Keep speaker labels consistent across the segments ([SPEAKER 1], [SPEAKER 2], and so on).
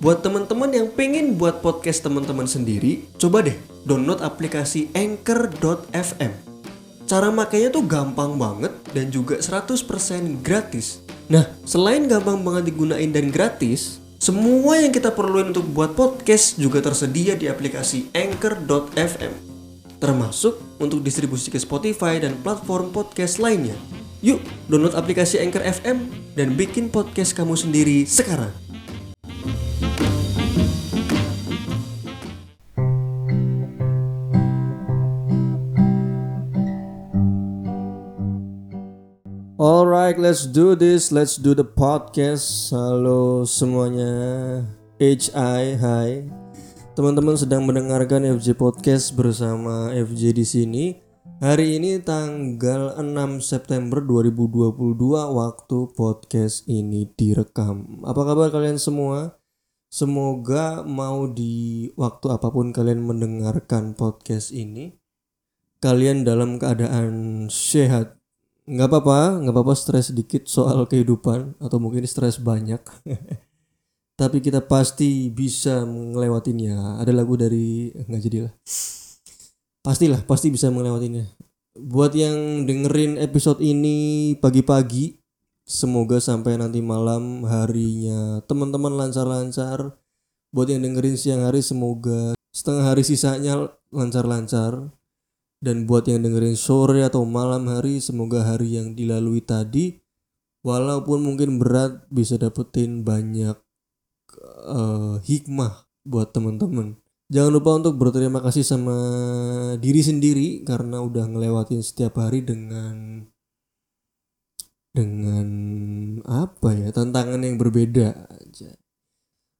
[SPEAKER 1] Buat teman-teman yang pengen buat podcast teman-teman sendiri, coba deh download aplikasi anchor.fm. Cara makainya tuh gampang banget dan juga 100% gratis. Nah, selain gampang banget digunain dan gratis, semua yang kita perluin untuk buat podcast juga tersedia di aplikasi anchor.fm. Termasuk untuk distribusi ke Spotify dan platform podcast lainnya. Yuk, download aplikasi Anchor FM dan bikin podcast kamu sendiri sekarang. Alright, let's do this. Let's do the podcast. Halo semuanya. HI, hai. Teman-teman sedang mendengarkan FJ Podcast bersama FJ di sini. Hari ini tanggal 6 September 2022 waktu podcast ini direkam. Apa kabar kalian semua? Semoga mau di waktu apa pun kalian mendengarkan podcast ini, kalian dalam keadaan sehat nggak apa-apa nggak apa-apa stres sedikit soal kehidupan atau mungkin stres banyak. Tapi kita pasti bisa melewatinya ada lagu dari nggak jadilah pastilah pasti bisa melewatinya buat yang dengerin episode ini pagi-pagi semoga sampai nanti malam harinya. Teman-teman lancar-lancar. Buat yang dengerin siang hari semoga setengah hari sisanya lancar-lancar dan buat yang dengerin sore atau malam hari, semoga hari yang dilalui tadi, walaupun mungkin berat, bisa dapetin banyak uh, hikmah buat temen-temen. Jangan lupa untuk berterima kasih sama diri sendiri karena udah ngelewatin setiap hari dengan dengan apa ya tantangan yang berbeda aja.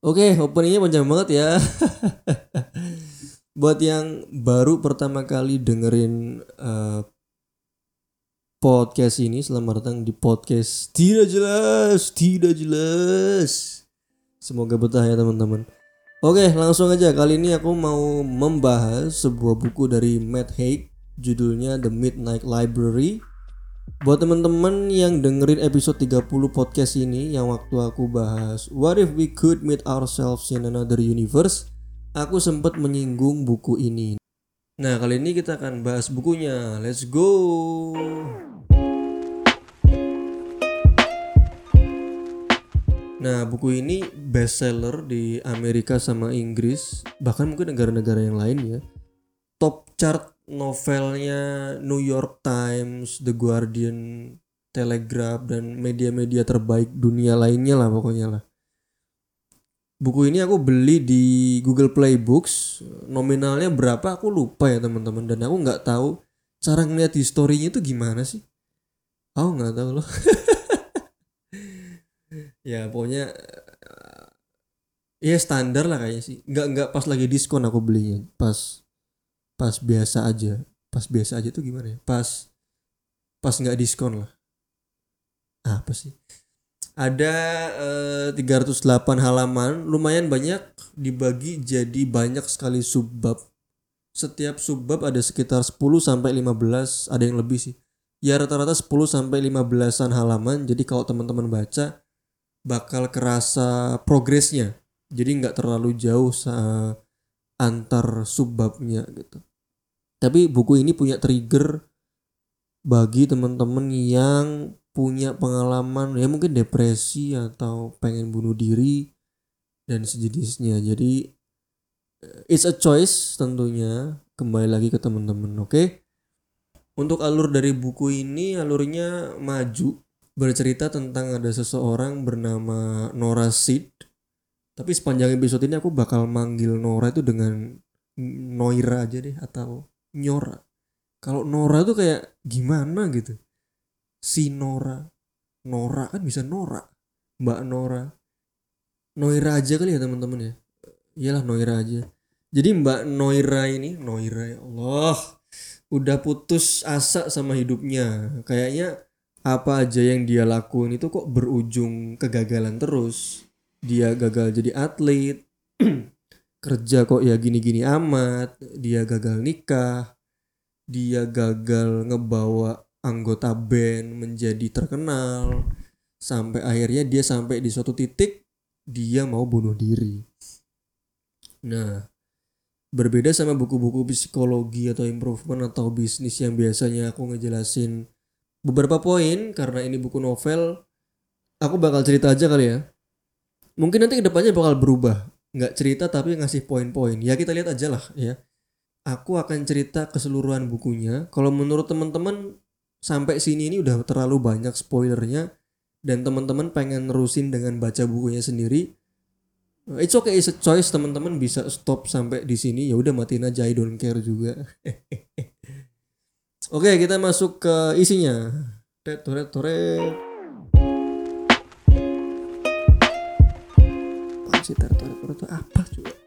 [SPEAKER 1] Oke, openingnya panjang banget ya. buat yang baru pertama kali dengerin uh, podcast ini selamat datang di podcast tidak jelas tidak jelas. Semoga betah ya teman-teman. Oke langsung aja. Kali ini aku mau membahas sebuah buku dari Matt Haig. Judulnya The Midnight Library. Buat teman-teman yang dengerin episode 30 podcast ini yang waktu aku bahas What if we could meet ourselves in another universe aku sempat menyinggung buku ini. Nah, kali ini kita akan bahas bukunya. Let's go. Nah, buku ini bestseller di Amerika sama Inggris, bahkan mungkin negara-negara yang lain ya. Top chart novelnya New York Times, The Guardian, Telegraph dan media-media terbaik dunia lainnya lah pokoknya lah buku ini aku beli di Google Play Books. Nominalnya berapa aku lupa ya teman-teman. Dan aku nggak tahu cara ngeliat di storynya itu gimana sih. Aku nggak tahu loh. Ya pokoknya ya standar lah kayaknya sih. Nggak nggak pas lagi diskon aku belinya. Pas pas biasa aja. Pas biasa aja tuh gimana ya? Pas pas nggak diskon lah. Apa sih ada eh, 308 halaman, lumayan banyak dibagi jadi banyak sekali subbab. Setiap subbab ada sekitar 10 sampai 15, ada yang lebih sih. Ya rata-rata 10 sampai 15-an halaman. Jadi kalau teman-teman baca bakal kerasa progresnya. Jadi nggak terlalu jauh antar subbabnya gitu. Tapi buku ini punya trigger bagi teman-teman yang punya pengalaman ya mungkin depresi atau pengen bunuh diri dan sejenisnya. Jadi eh, it's a choice tentunya. Kembali lagi ke teman-teman oke? Okay? untuk alur dari buku ini alurnya maju. Bercerita tentang ada seseorang bernama Nora Sid tapi sepanjang episode ini aku bakal manggil Nora itu dengan Noira aja deh atau Nyora. Kalau Nora tuh kayak gimana gitu si Nora. Nora kan bisa Nora. Mbak Nora. Noira aja kali ya teman-teman ya? Iyalah Noira aja. Jadi Mbak Noira ini Noira ya Allah udah putus asa sama hidupnya. Kayaknya apa aja yang dia lakuin itu kok berujung kegagalan terus. Dia gagal jadi atlet kerja kok ya gini-gini amat dia gagal nikah dia gagal ngebawa anggota band menjadi terkenal sampai akhirnya dia sampai di suatu titik dia mau bunuh diri. Nah, berbeda sama buku-buku psikologi atau improvement atau bisnis yang biasanya aku ngejelasin beberapa poin karena ini buku novel, aku bakal cerita aja kali ya. Mungkin nanti ke depannya bakal berubah, nggak cerita tapi ngasih poin-poin. Ya kita lihat aja lah ya. Aku akan cerita keseluruhan bukunya. Kalau menurut teman-teman sampai sini ini udah terlalu banyak spoilernya dan teman-teman pengen nerusin dengan baca bukunya sendiri, It's okay, it's a choice teman-teman bisa stop sampai di sini ya udah matiin aja I don't care juga. Oke, kita masuk ke isinya. Toret toret apa coba?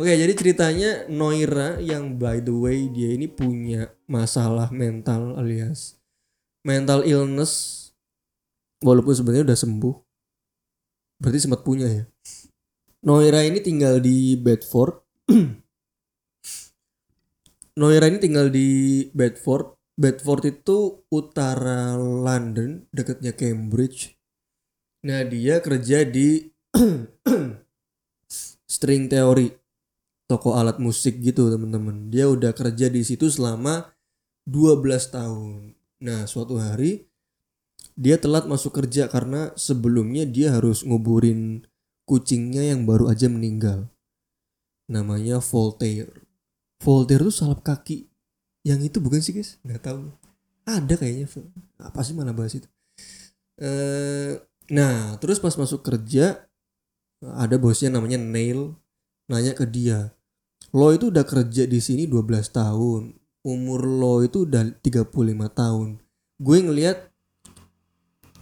[SPEAKER 1] Oke, jadi ceritanya Noira yang by the way dia ini punya masalah mental alias mental illness walaupun sebenarnya udah sembuh. Berarti sempat punya ya. Noira ini tinggal di Bedford. Noira ini tinggal di Bedford. Bedford itu utara London, dekatnya Cambridge. Nah, dia kerja di String Theory, toko alat musik gitu, teman-teman. Dia udah kerja di situ selama 12 tahun. Nah, suatu hari dia telat masuk kerja karena sebelumnya dia harus nguburin kucingnya yang baru aja meninggal. Namanya Voltaire. Voltaire tuh salap kaki. Yang itu bukan sih guys? Nggak tahu. Ada kayaknya. Apa sih mana bahas itu? Eh, nah, terus pas masuk kerja ada bosnya namanya Neil nanya ke dia. Lo itu udah kerja di sini 12 tahun. Umur lo itu udah 35 tahun. Gue ngelihat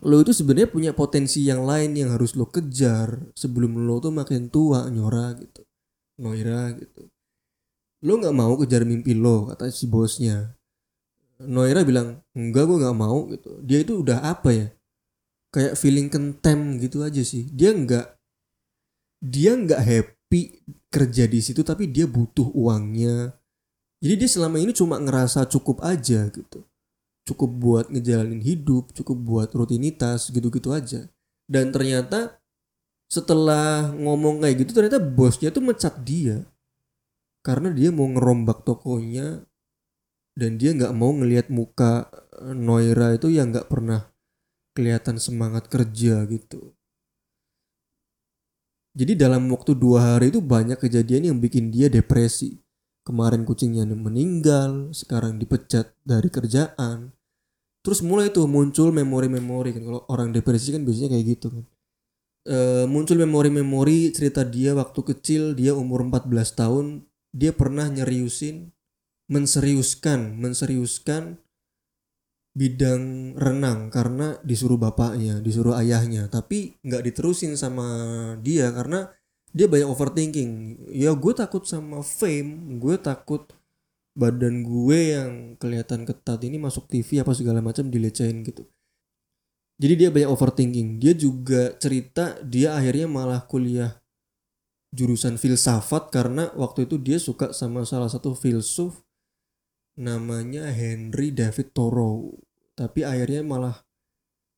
[SPEAKER 1] lo itu sebenarnya punya potensi yang lain yang harus lo kejar sebelum lo tuh makin tua nyora gitu. Noira gitu. Lo nggak mau kejar mimpi lo kata si bosnya. Noira bilang enggak gue nggak mau gitu. Dia itu udah apa ya? Kayak feeling kentem gitu aja sih. Dia nggak dia nggak happy kerja di situ tapi dia butuh uangnya jadi dia selama ini cuma ngerasa cukup aja gitu cukup buat ngejalanin hidup, cukup buat rutinitas gitu-gitu aja. Dan ternyata setelah ngomong kayak gitu ternyata bosnya tuh mecat dia. Karena dia mau ngerombak tokonya dan dia nggak mau ngelihat muka Noira itu yang nggak pernah kelihatan semangat kerja gitu. Jadi dalam waktu dua hari itu banyak kejadian yang bikin dia depresi. Kemarin kucingnya meninggal, sekarang dipecat dari kerjaan, terus mulai tuh muncul memori-memori kan. Kalau orang depresi kan biasanya kayak gitu kan. E, muncul memori-memori cerita dia waktu kecil dia umur 14 tahun dia pernah nyeriusin menseriuskan menseriuskan bidang renang karena disuruh bapaknya disuruh ayahnya tapi nggak diterusin sama dia karena dia banyak overthinking ya gue takut sama fame gue takut badan gue yang kelihatan ketat ini masuk TV apa segala macam dilecehin gitu. Jadi dia banyak overthinking. Dia juga cerita dia akhirnya malah kuliah jurusan filsafat karena waktu itu dia suka sama salah satu filsuf namanya Henry David Thoreau. Tapi akhirnya malah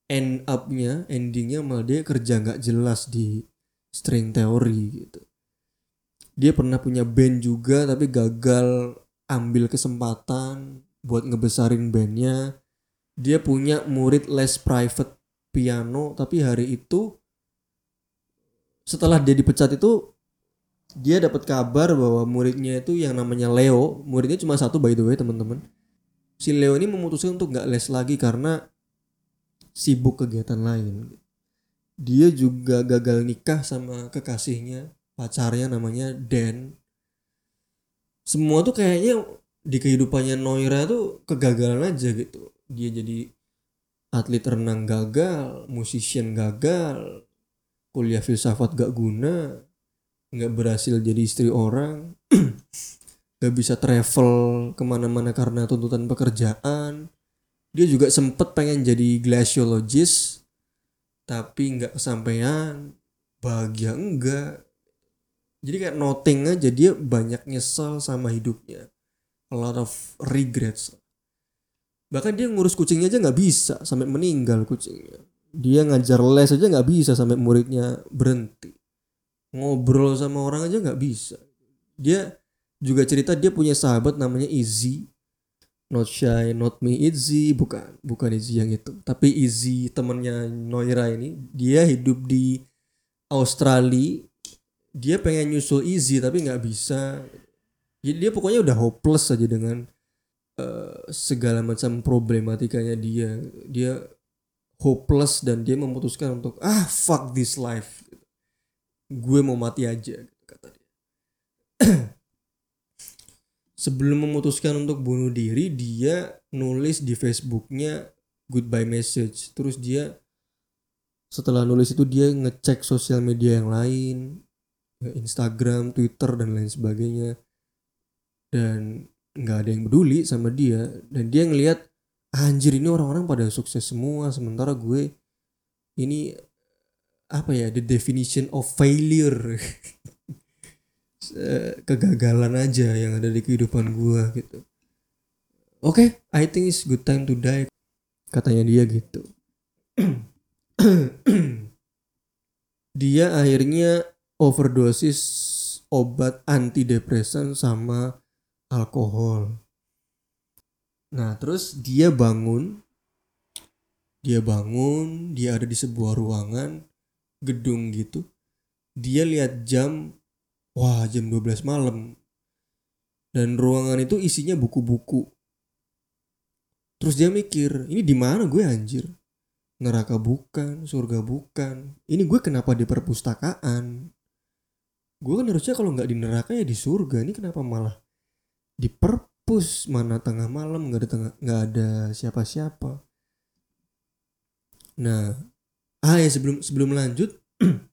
[SPEAKER 1] end up-nya, endingnya malah dia kerja nggak jelas di string theory gitu. Dia pernah punya band juga tapi gagal ambil kesempatan buat ngebesarin bandnya dia punya murid les private piano tapi hari itu setelah dia dipecat itu dia dapat kabar bahwa muridnya itu yang namanya Leo muridnya cuma satu by the way teman-teman. Si Leo ini memutuskan untuk nggak les lagi karena sibuk kegiatan lain. Dia juga gagal nikah sama kekasihnya pacarnya namanya Dan. Semua tuh kayaknya di kehidupannya Noira tuh kegagalan aja gitu. Dia jadi atlet renang gagal musician gagal kuliah filsafat gak guna nggak berhasil jadi istri orang gak bisa travel ke mana-mana karena tuntutan pekerjaan. Dia juga sempet pengen jadi glaciologist tapi nggak kesampaian. Bahagia enggak. Jadi kayak noting aja dia banyak nyesel sama hidupnya. A lot of regrets. Bahkan dia ngurus kucingnya aja nggak bisa sampai meninggal kucingnya. Dia ngajar les aja nggak bisa sampai muridnya berhenti ngobrol sama orang aja nggak bisa. Dia juga cerita dia punya sahabat namanya Izzy. Not shy not me Izzy. Bukan bukan Izzy yang itu. Tapi Izzy temennya Noira ini dia hidup di Australia. Dia pengen nyusul Izzy tapi nggak bisa. Jadi dia pokoknya udah hopeless aja dengan uh, segala macam problematikanya dia. Dia hopeless dan dia memutuskan untuk ah fuck this life gue mau mati aja kata dia. Sebelum memutuskan untuk bunuh diri dia nulis di Facebooknya goodbye message. Terus dia setelah nulis itu dia ngecek sosial media yang lain Instagram Twitter dan lain sebagainya. Dan nggak ada yang peduli sama dia. Dan dia ngelihat anjir ini orang-orang pada sukses semua sementara gue ini apa ya the definition of failure. Kegagalan aja yang ada di kehidupan gue gitu. Oke okay, I think it's good time to die katanya dia gitu. Dia akhirnya overdosis obat antidepresan sama alkohol. Nah, terus dia bangun. Dia bangun, dia ada di sebuah ruangan gedung gitu. Dia lihat jam wah, jam 12 malam. Dan ruangan itu isinya buku-buku. Terus dia mikir, ini di mana gue anjir? Neraka bukan, surga bukan. Ini gue kenapa di perpustakaan? Gue kan harusnya kalau nggak di neraka ya di surga. Ini kenapa malah di per pus mana tengah malam nggak ada tengah nggak ada siapa-siapa nah ah ya sebelum sebelum lanjut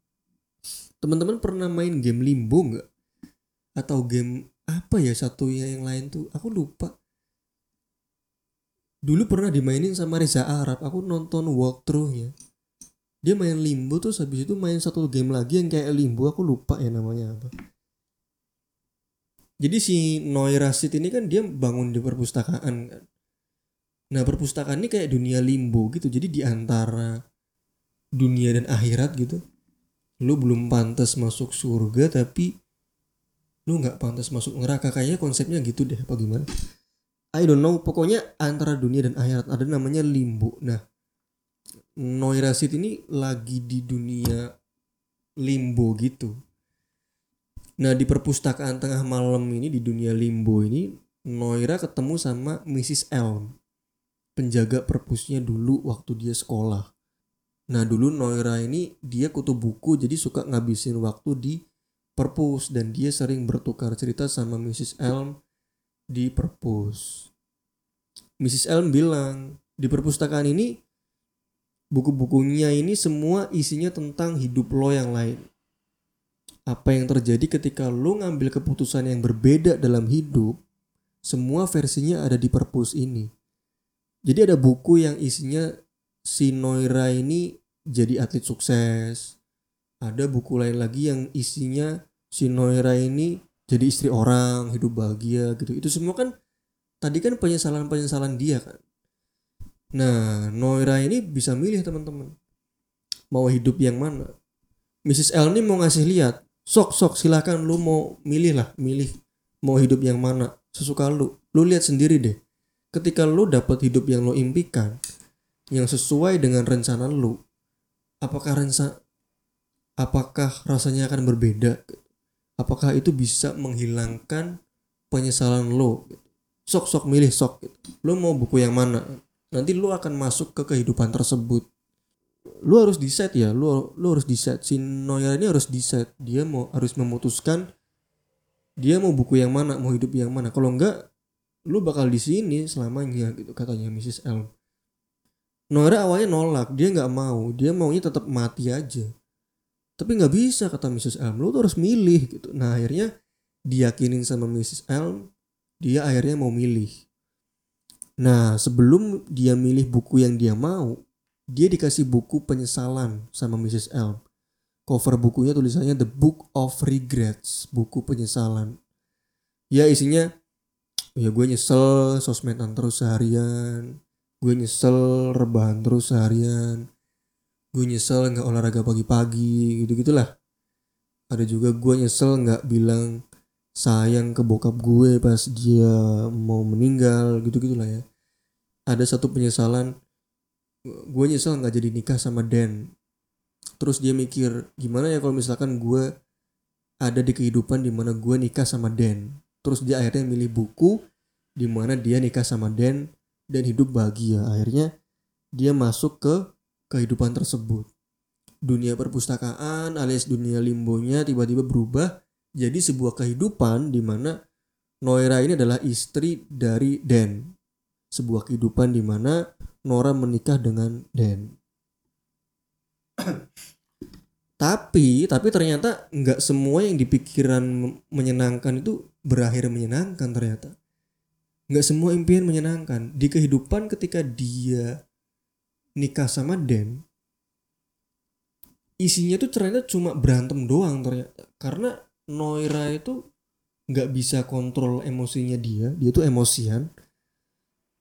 [SPEAKER 1] teman-teman pernah main game limbo nggak? Atau game apa ya satu yang lain tuh? Aku lupa. Dulu pernah dimainin sama Reza Arab. Aku nonton walkthroughnya. Dia main limbo tuh habis itu main satu game lagi yang kayak limbo. Aku lupa ya namanya apa. Jadi si Noirasit ini kan dia bangun di perpustakaan kan. Nah perpustakaan ini kayak dunia limbo gitu. Jadi di antara dunia dan akhirat gitu. Lu belum pantas masuk surga tapi lu nggak pantas masuk neraka. Kayaknya konsepnya gitu deh apa gimana. I don't know. Pokoknya antara dunia dan akhirat ada namanya limbo. Nah Noirasit ini lagi di dunia limbo gitu Nah di perpustakaan tengah malam ini di dunia limbo ini Noira ketemu sama Mrs. Elm penjaga perpusnya dulu waktu dia sekolah. Nah dulu Noira ini dia kutu buku jadi suka ngabisin waktu di perpus dan dia sering bertukar cerita sama Mrs. Elm di perpus. Mrs. Elm bilang di perpustakaan ini buku-bukunya ini semua isinya tentang hidup lo yang lain apa yang terjadi ketika lo ngambil keputusan yang berbeda dalam hidup, semua versinya ada di perpus ini. Jadi ada buku yang isinya si Noira ini jadi atlet sukses. Ada buku lain lagi yang isinya si Noira ini jadi istri orang, hidup bahagia gitu. Itu semua kan tadi kan penyesalan-penyesalan dia kan. Nah, Noira ini bisa milih teman-teman. Mau hidup yang mana? Mrs. L ini mau ngasih lihat sok sok silakan lu mau milih lah milih mau hidup yang mana sesuka lu lu lihat sendiri deh ketika lu dapat hidup yang lu impikan yang sesuai dengan rencana lu apakah rencana apakah rasanya akan berbeda? Apakah itu bisa menghilangkan penyesalan lo sok sok milih sok. Lo mau buku yang mana? Nanti lo akan masuk ke kehidupan tersebut. Lu harus decide ya lu lu harus decide si Neuer ini harus decide dia mau harus memutuskan dia mau buku yang mana mau hidup yang mana. Kalau enggak lu bakal di sini selamanya gitu katanya Mrs. Elm Neuer awalnya nolak dia nggak mau dia maunya tetap mati aja tapi nggak bisa kata Mrs. Elm lu tuh harus milih gitu nah akhirnya diyakinin sama Mrs. Elm dia akhirnya mau milih nah sebelum dia milih buku yang dia mau dia dikasih buku penyesalan sama Mrs. Elm. Cover bukunya tulisannya The Book of Regrets, buku penyesalan. Ya isinya, ya gue nyesel sosmedan terus seharian, gue nyesel rebahan terus seharian, gue nyesel nggak olahraga pagi-pagi gitu gitulah ada juga gue nyesel nggak bilang sayang ke bokap gue pas dia mau meninggal gitu gitulah ya. Ada satu penyesalan gue nyesel nggak jadi nikah sama Dan. Terus dia mikir gimana ya kalau misalkan gue ada di kehidupan di mana gue nikah sama Dan? Terus dia akhirnya milih buku di mana dia nikah sama Dan dan hidup bahagia. Akhirnya dia masuk ke kehidupan tersebut. Dunia perpustakaan alias dunia limbonya tiba-tiba berubah jadi sebuah kehidupan di mana Noira ini adalah istri dari Dan. Sebuah kehidupan di mana Nora menikah dengan Dan. Tapi tapi ternyata nggak semua yang dipikiran menyenangkan itu berakhir menyenangkan ternyata nggak semua impian menyenangkan di kehidupan ketika dia nikah sama Dan isinya tuh ternyata cuma berantem doang ternyata karena Noira itu nggak bisa kontrol emosinya dia dia tuh emosian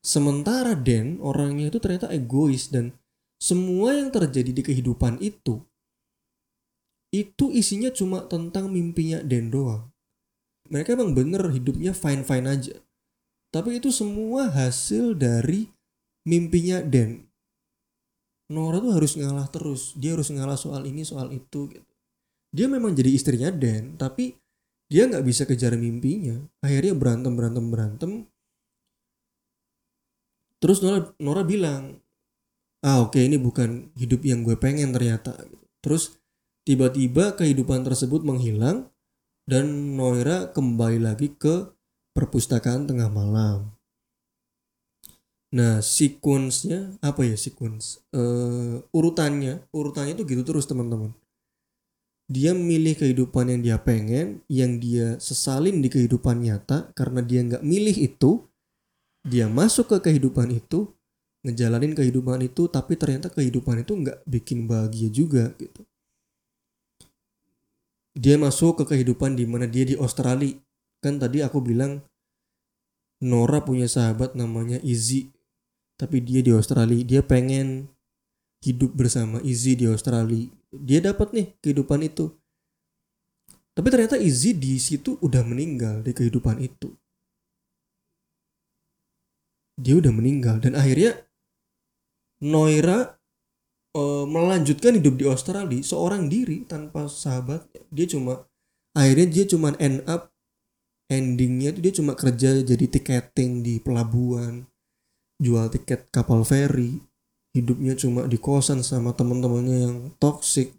[SPEAKER 1] sementara Dan orangnya itu ternyata egois dan semua yang terjadi di kehidupan itu itu isinya cuma tentang mimpinya Den doang. Mereka emang bener hidupnya fine-fine aja. Tapi itu semua hasil dari mimpinya Den. Nora tuh harus ngalah terus. Dia harus ngalah soal ini, soal itu. Gitu. Dia memang jadi istrinya Den, tapi dia nggak bisa kejar mimpinya. Akhirnya berantem, berantem, berantem. Terus Nora, Nora bilang, ah oke okay, ini bukan hidup yang gue pengen ternyata. Terus Tiba-tiba kehidupan tersebut menghilang dan Noira kembali lagi ke perpustakaan tengah malam. Nah, sekuensnya apa ya sekuens? Uh, urutannya, urutannya itu gitu terus teman-teman. Dia milih kehidupan yang dia pengen, yang dia sesalin di kehidupan nyata karena dia nggak milih itu. Dia masuk ke kehidupan itu, ngejalanin kehidupan itu, tapi ternyata kehidupan itu nggak bikin bahagia juga gitu dia masuk ke kehidupan di mana dia di Australia. Kan tadi aku bilang Nora punya sahabat namanya Izzy. Tapi dia di Australia, dia pengen hidup bersama Izzy di Australia. Dia dapat nih kehidupan itu. Tapi ternyata Izzy di situ udah meninggal di kehidupan itu. Dia udah meninggal dan akhirnya Noira uh, melanjutkan hidup di Australia seorang diri tanpa sahabat dia cuma akhirnya dia cuma end up endingnya itu dia cuma kerja jadi tiketing di pelabuhan jual tiket kapal feri hidupnya cuma di kosan sama teman-temannya yang toxic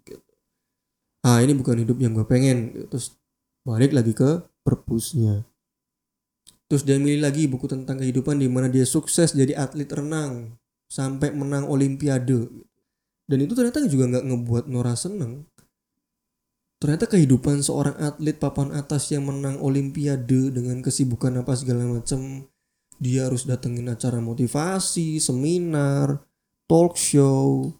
[SPEAKER 1] ah ini bukan hidup yang gue pengen terus balik lagi ke perpusnya. Terus dia milih lagi buku tentang kehidupan di mana dia sukses jadi atlet renang sampai menang olimpiade dan itu ternyata juga nggak ngebuat Nora seneng ternyata kehidupan seorang atlet papan atas yang menang olimpiade dengan kesibukan apa segala macam dia harus datengin acara motivasi seminar talk show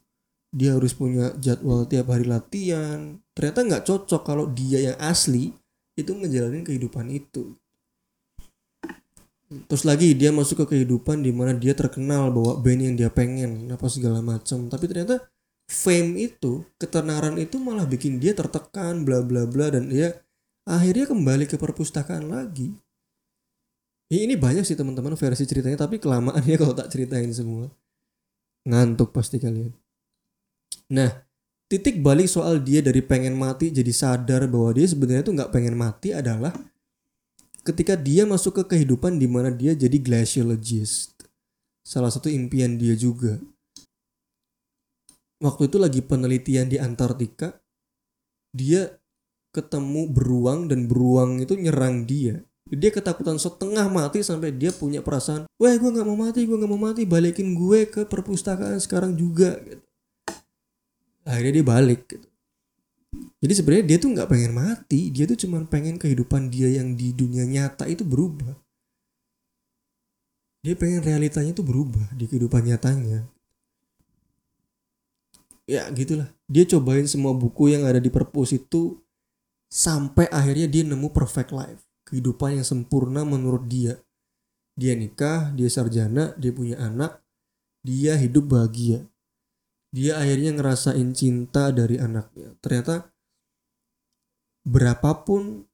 [SPEAKER 1] dia harus punya jadwal tiap hari latihan. Ternyata nggak cocok kalau dia yang asli itu ngejalanin kehidupan itu. Terus lagi dia masuk ke kehidupan di mana dia terkenal bahwa band yang dia pengen apa segala macam tapi ternyata fame itu, ketenaran itu malah bikin dia tertekan bla bla bla dan dia akhirnya kembali ke perpustakaan lagi. Ini banyak sih teman-teman versi ceritanya tapi kelamaan ya kalau tak ceritain semua. Ngantuk pasti kalian. Nah, titik balik soal dia dari pengen mati jadi sadar bahwa dia sebenarnya tuh nggak pengen mati adalah ketika dia masuk ke kehidupan di mana dia jadi glaciologist. Salah satu impian dia juga waktu itu lagi penelitian di Antartika dia ketemu beruang dan beruang itu nyerang dia dia ketakutan setengah mati sampai dia punya perasaan wah gue nggak mau mati gue nggak mau mati balikin gue ke perpustakaan sekarang juga gitu. akhirnya dia balik gitu. jadi sebenarnya dia tuh nggak pengen mati dia tuh cuma pengen kehidupan dia yang di dunia nyata itu berubah dia pengen realitanya tuh berubah di kehidupan nyatanya ya gitulah. Dia cobain semua buku yang ada di perpus itu sampai akhirnya dia nemu perfect life. Kehidupan yang sempurna menurut dia. Dia nikah dia sarjana dia punya anak dia hidup bahagia. Dia akhirnya ngerasain cinta dari anaknya. Ternyata berapapun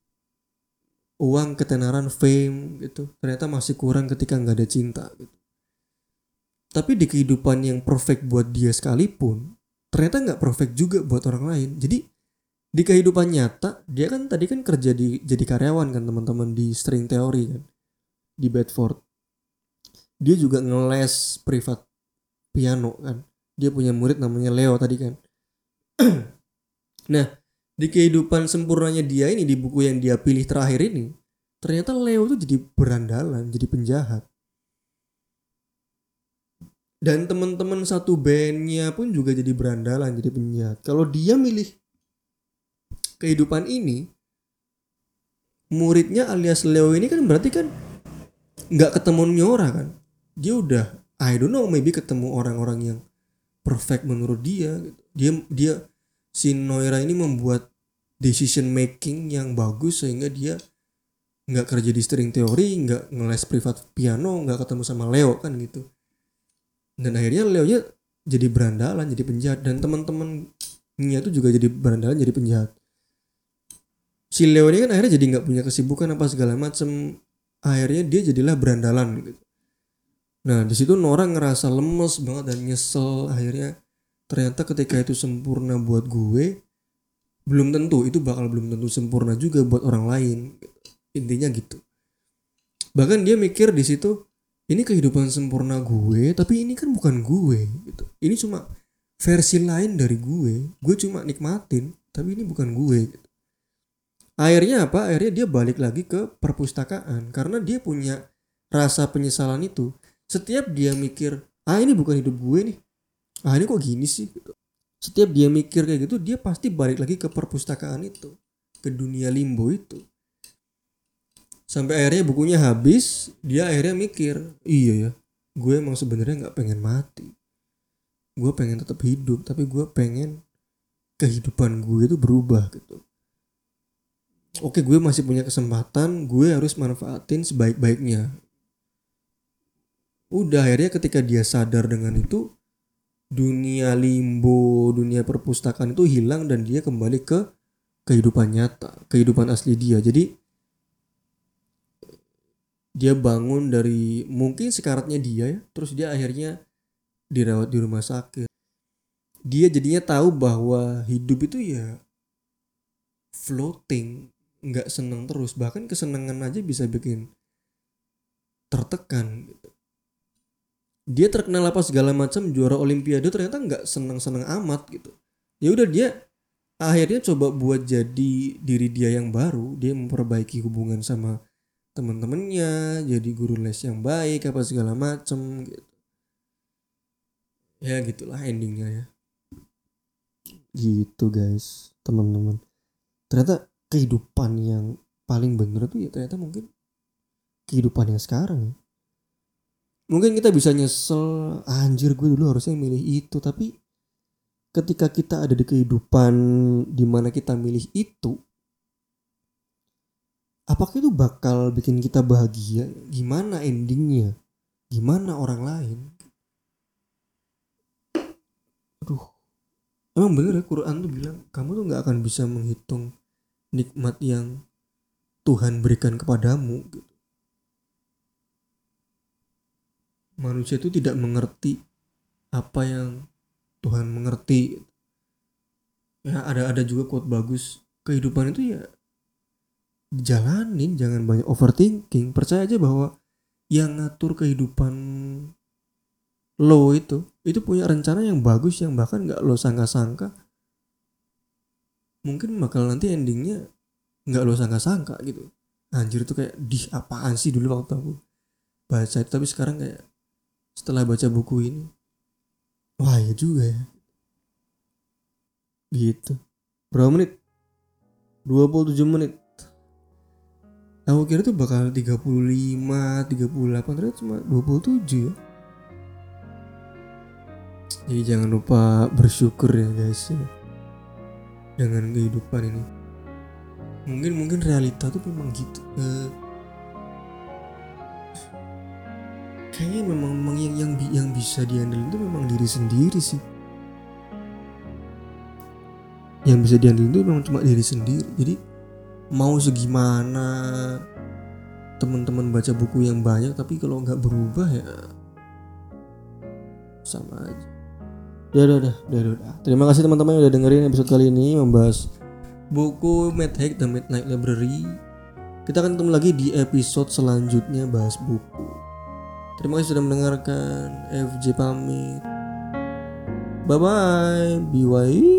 [SPEAKER 1] uang ketenaran fame gitu ternyata masih kurang ketika nggak ada cinta gitu. Tapi di kehidupan yang perfect buat dia sekalipun ternyata nggak perfect juga buat orang lain. Jadi di kehidupan nyata dia kan tadi kan kerja di jadi karyawan kan teman-teman di string theory kan di Bedford. Dia juga ngeles privat piano kan. Dia punya murid namanya Leo tadi kan. Nah di kehidupan sempurnanya dia ini di buku yang dia pilih terakhir ini ternyata Leo tuh jadi berandalan jadi penjahat dan teman-teman satu bandnya pun juga jadi berandalan jadi penjahat kalau dia milih kehidupan ini muridnya alias Leo ini kan berarti kan nggak ketemu Nyora kan? Dia udah I don't know maybe ketemu orang-orang yang perfect menurut dia gitu. dia dia si Noira ini membuat decision making yang bagus sehingga dia nggak kerja di string teori nggak ngeles privat piano nggak ketemu sama Leo kan gitu dan akhirnya Leo nya jadi berandalan jadi penjahat. Dan teman-temannya tuh juga jadi berandalan jadi penjahat. Si Leo ini kan akhirnya jadi nggak punya kesibukan apa segala macem. Akhirnya dia jadilah berandalan gitu. Nah di situ Nora ngerasa lemes banget dan nyesel. Akhirnya ternyata ketika itu sempurna buat gue belum tentu itu bakal belum tentu sempurna juga buat orang lain. Intinya gitu. Bahkan dia mikir di situ ini kehidupan sempurna gue tapi ini kan bukan gue gitu. Ini cuma versi lain dari gue. Gue cuma nikmatin tapi ini bukan gue gitu. Akhirnya apa? Akhirnya dia balik lagi ke perpustakaan karena dia punya rasa penyesalan itu. Setiap dia mikir ah ini bukan hidup gue nih. Ah ini kok gini sih? Gitu. setiap dia mikir kayak gitu dia pasti balik lagi ke perpustakaan itu ke dunia limbo itu sampai akhirnya bukunya habis dia akhirnya mikir iya ya gue emang sebenarnya nggak pengen mati. Gue pengen tetap hidup tapi gue pengen kehidupan gue itu berubah gitu. Oke gue masih punya kesempatan gue harus manfaatin sebaik-baiknya. Udah akhirnya ketika dia sadar dengan itu dunia limbo dunia perpustakaan itu hilang dan dia kembali ke kehidupan nyata kehidupan asli dia. Jadi dia bangun dari mungkin sekaratnya dia ya terus dia akhirnya dirawat di rumah sakit. Dia jadinya tahu bahwa hidup itu ya floating nggak seneng terus. Bahkan kesenangan aja bisa bikin tertekan gitu. dia terkenal apa segala macam juara olimpiade ternyata nggak seneng seneng amat gitu. Ya udah dia akhirnya coba buat jadi diri dia yang baru. Dia memperbaiki hubungan sama temen-temennya jadi guru les yang baik apa segala macem gitu. Ya gitulah endingnya ya. Gitu guys teman-teman. Ternyata kehidupan yang paling bener tuh ya ternyata mungkin kehidupan yang sekarang ya. Mungkin kita bisa nyesel anjir gue dulu harusnya milih itu. Tapi ketika kita ada di kehidupan di mana kita milih itu apakah itu bakal bikin kita bahagia? Gimana endingnya? Gimana orang lain? Aduh. Emang bener ya Quran tuh bilang kamu tuh nggak akan bisa menghitung nikmat yang Tuhan berikan kepadamu gitu. manusia itu tidak mengerti apa yang Tuhan mengerti. Ya ada ada juga quote bagus kehidupan itu ya jalanin jangan banyak overthinking. Percaya aja bahwa yang ngatur kehidupan lo itu itu punya rencana yang bagus yang bahkan nggak lo sangka-sangka. Mungkin bakal nanti endingnya nggak lo sangka-sangka gitu. Anjir itu kayak di apaan sih dulu waktu aku baca itu tapi sekarang kayak setelah baca buku ini. Wah ya juga ya. Gitu. Berapa menit? 27 menit aku kira tuh bakal 35 38 ternyata cuma 27 ya. Jadi jangan lupa bersyukur ya guys ya dengan kehidupan ini. Mungkin mungkin realita tuh memang gitu uh, kayaknya memang, memang yang yang yang bisa diandelin itu memang diri sendiri sih. Yang bisa diandelin itu memang cuma diri sendiri. Jadi mau segimana teman-teman baca buku yang banyak tapi kalau nggak berubah ya sama aja. Ya udah udah udah udah, udah. terima kasih teman-teman yang udah dengerin episode kali ini membahas buku Mad Hack The Midnight Library. Kita akan ketemu lagi di episode selanjutnya bahas buku. Terima kasih sudah mendengarkan. FJ pamit. Bye bye BYE